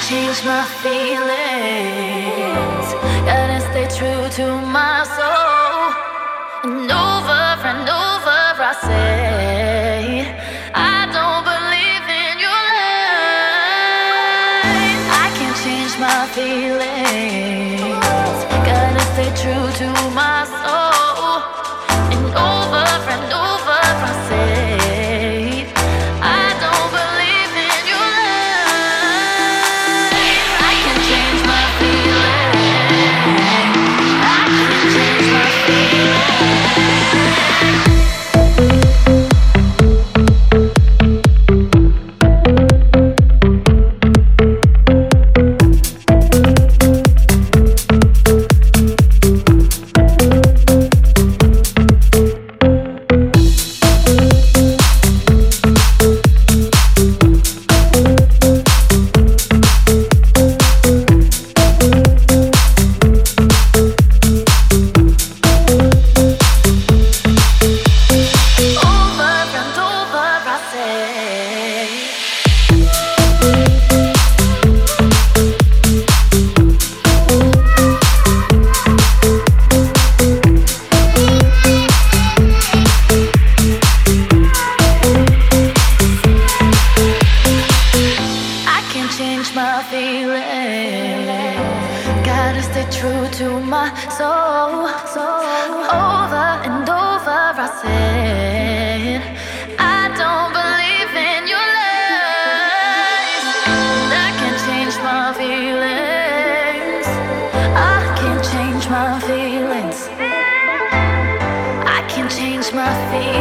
change my feelings. my feelings. I can change my feelings.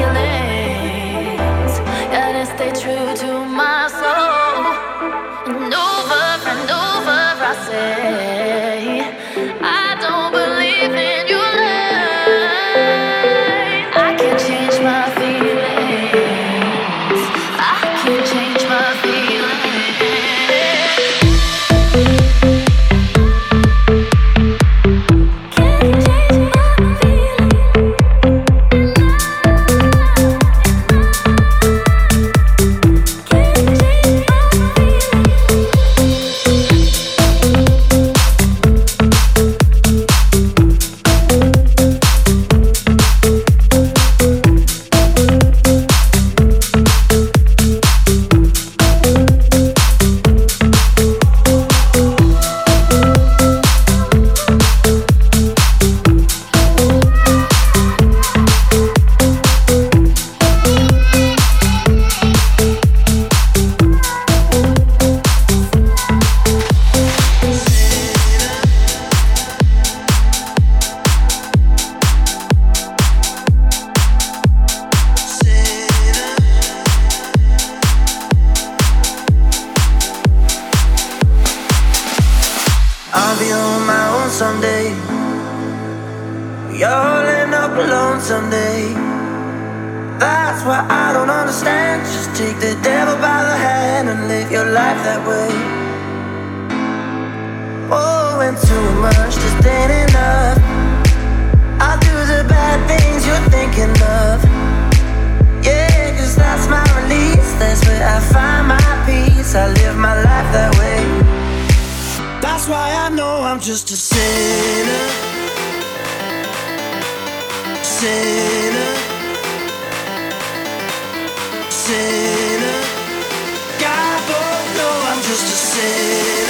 I live my life that way. That's why I know I'm just a sinner. Sinner. Sinner. God, both know I'm just a sinner.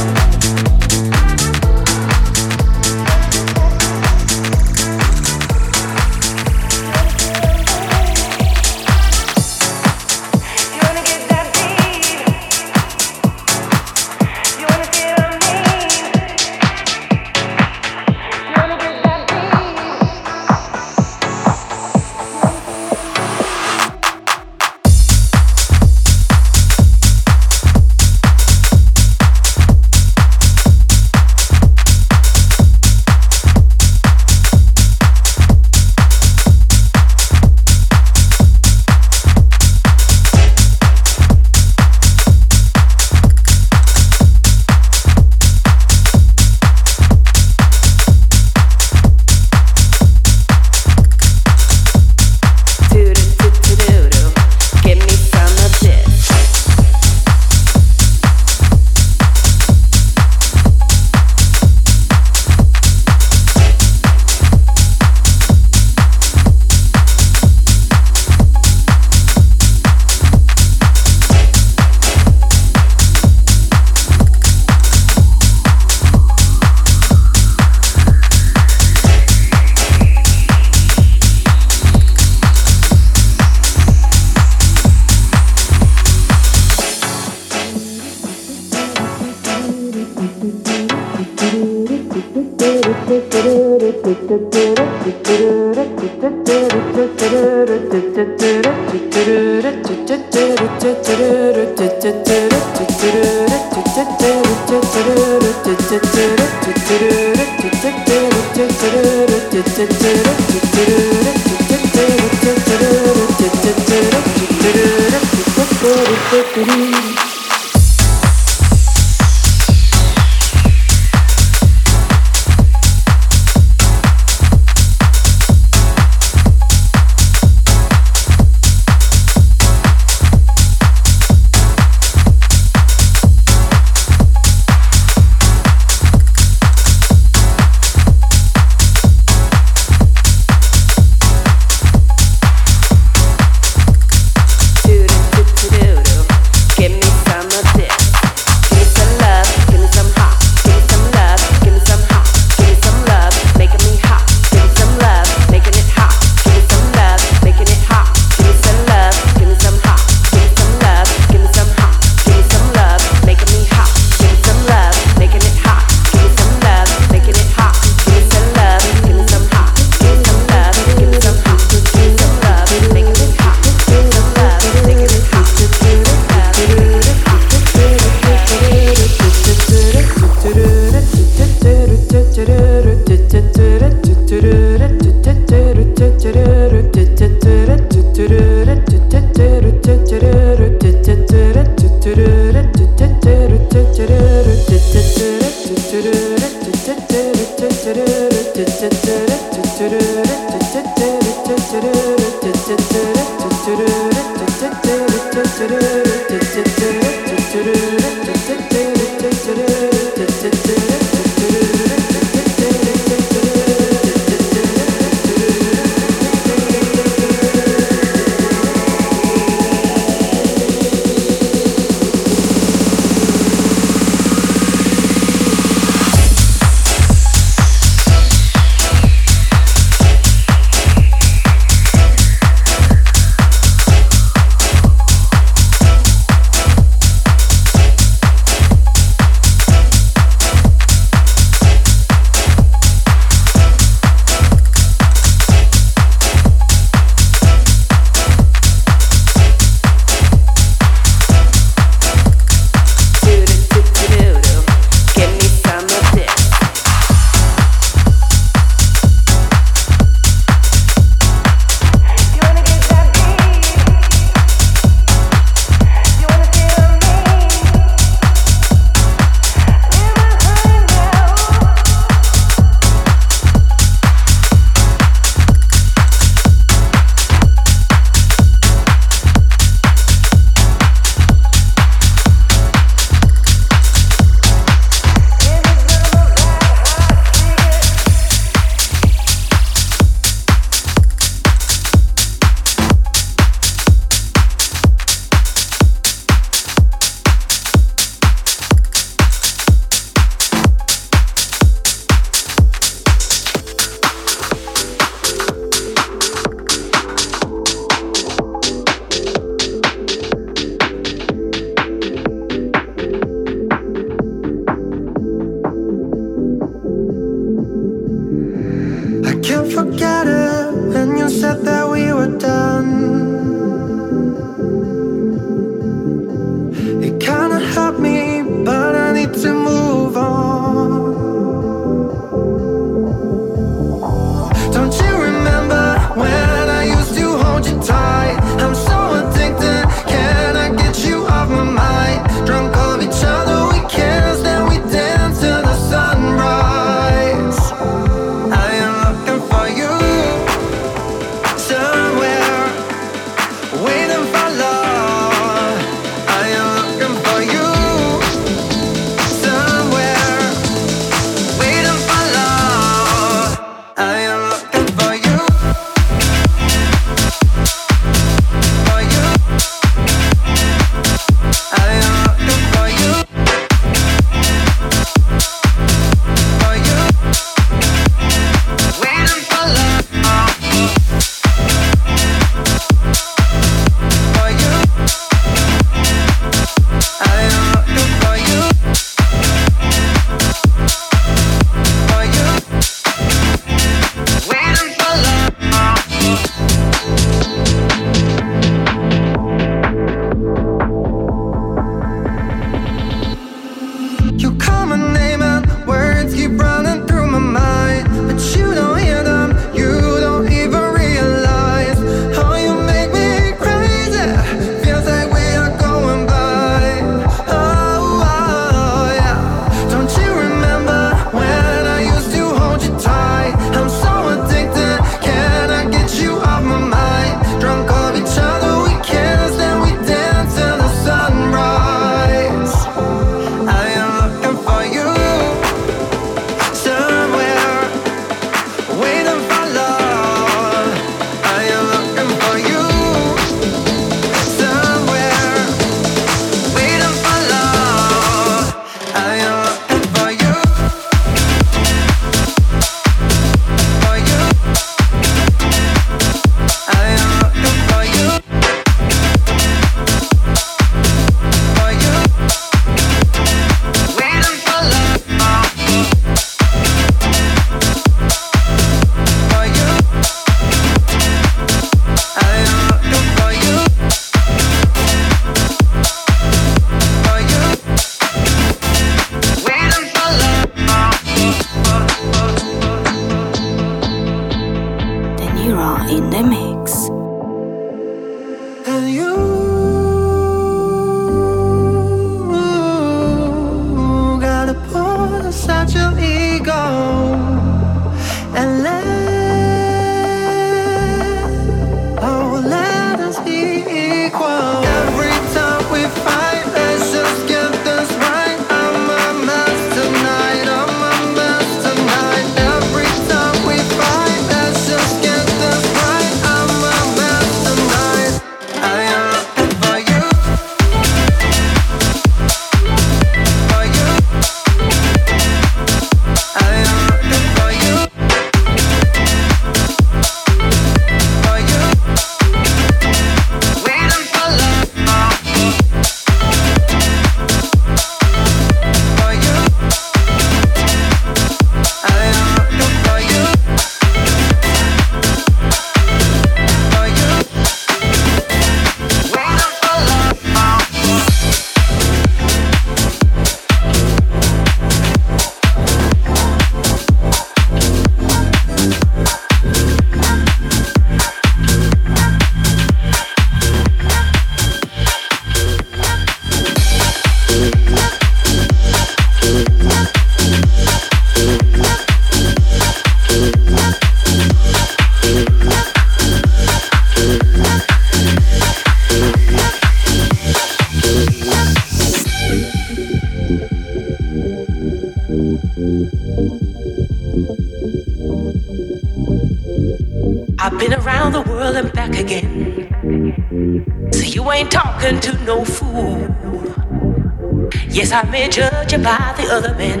You by the other men.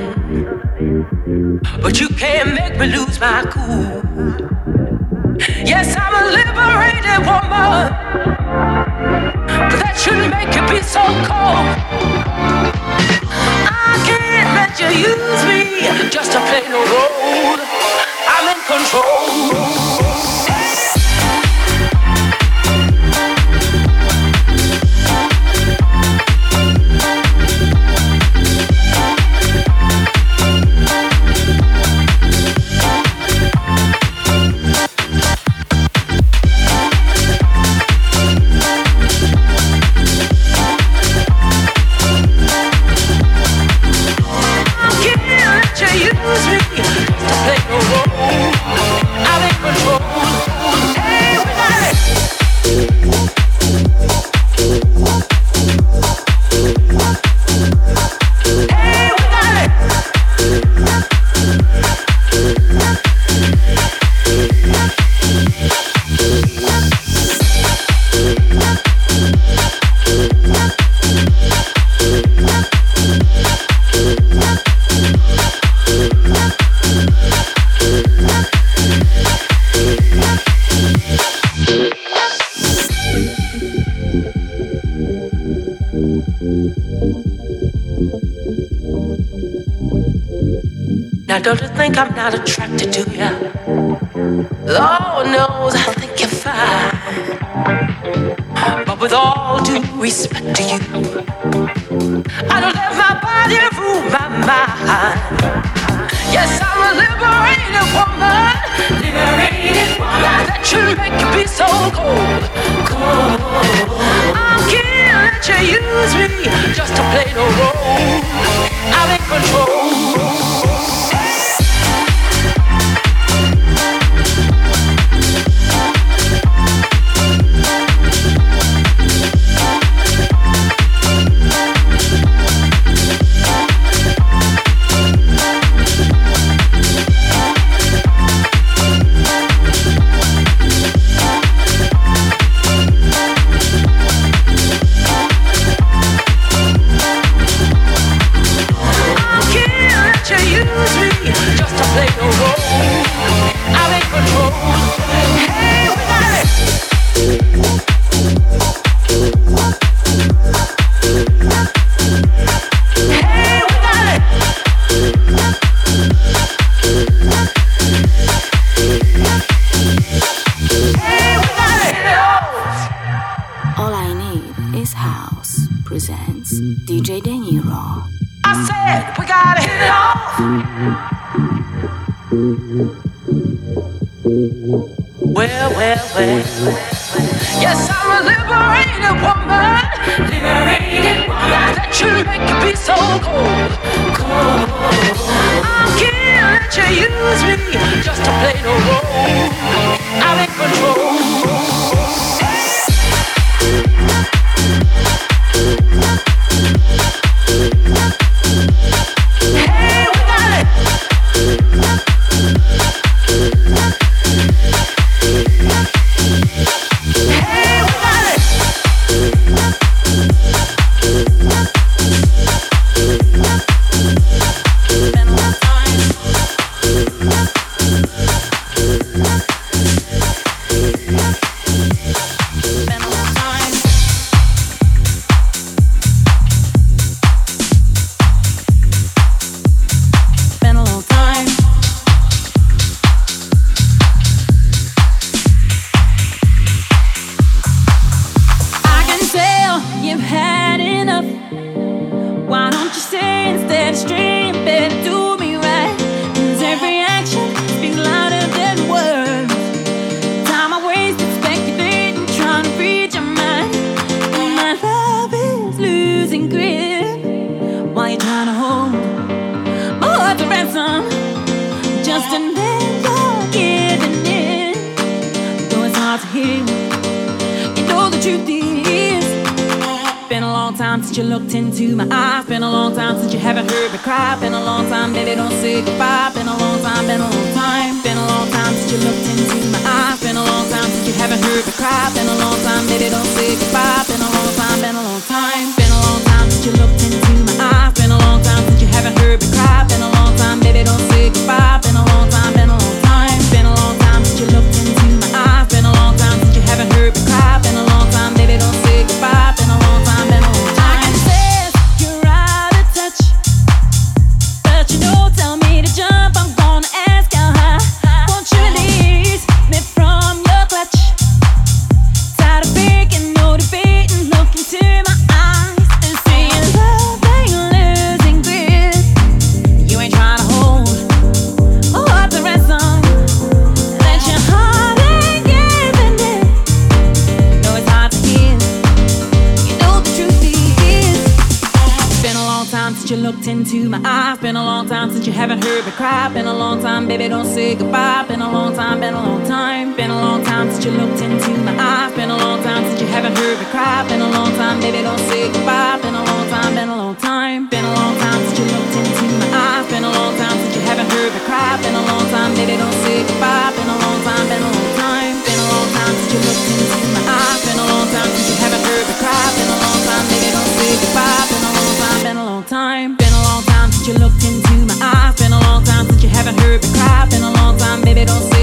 But you can't make me lose my cool. Yes, I'm a liberated woman. But that shouldn't make you be so cold. I can't let you use me just to play the role. Since you looked into my eyes. Been a long time since you haven't heard me cry. Been a long time, baby, don't say goodbye. Been a long time, been a long time. Been a long time since you looked into my eyes. Been a long time since you haven't heard me cry. Been a long time, baby, don't say goodbye. Been a long time, been a long time. Been a long time since you looked into my eyes. Been a long time since you haven't heard me cry. Haven't heard me cry. Been a long time, baby, don't say goodbye. Been a long time, been a long time. Been a long time since you looked into my eyes. Been a long time since you haven't heard me cry. Been a long time, baby, don't say goodbye. Been a long time, been a long time. Been a long time since you looked into my eyes. Been a long time since you haven't heard me cry. Been a long time, baby, don't say goodbye. Been a long time, been a long time. Been a long time since you looked into my eyes. Been a long time since you haven't heard me cry. Been a long time, baby, don't say goodbye. Been a long time, been a long time. Been a long time since you looked into long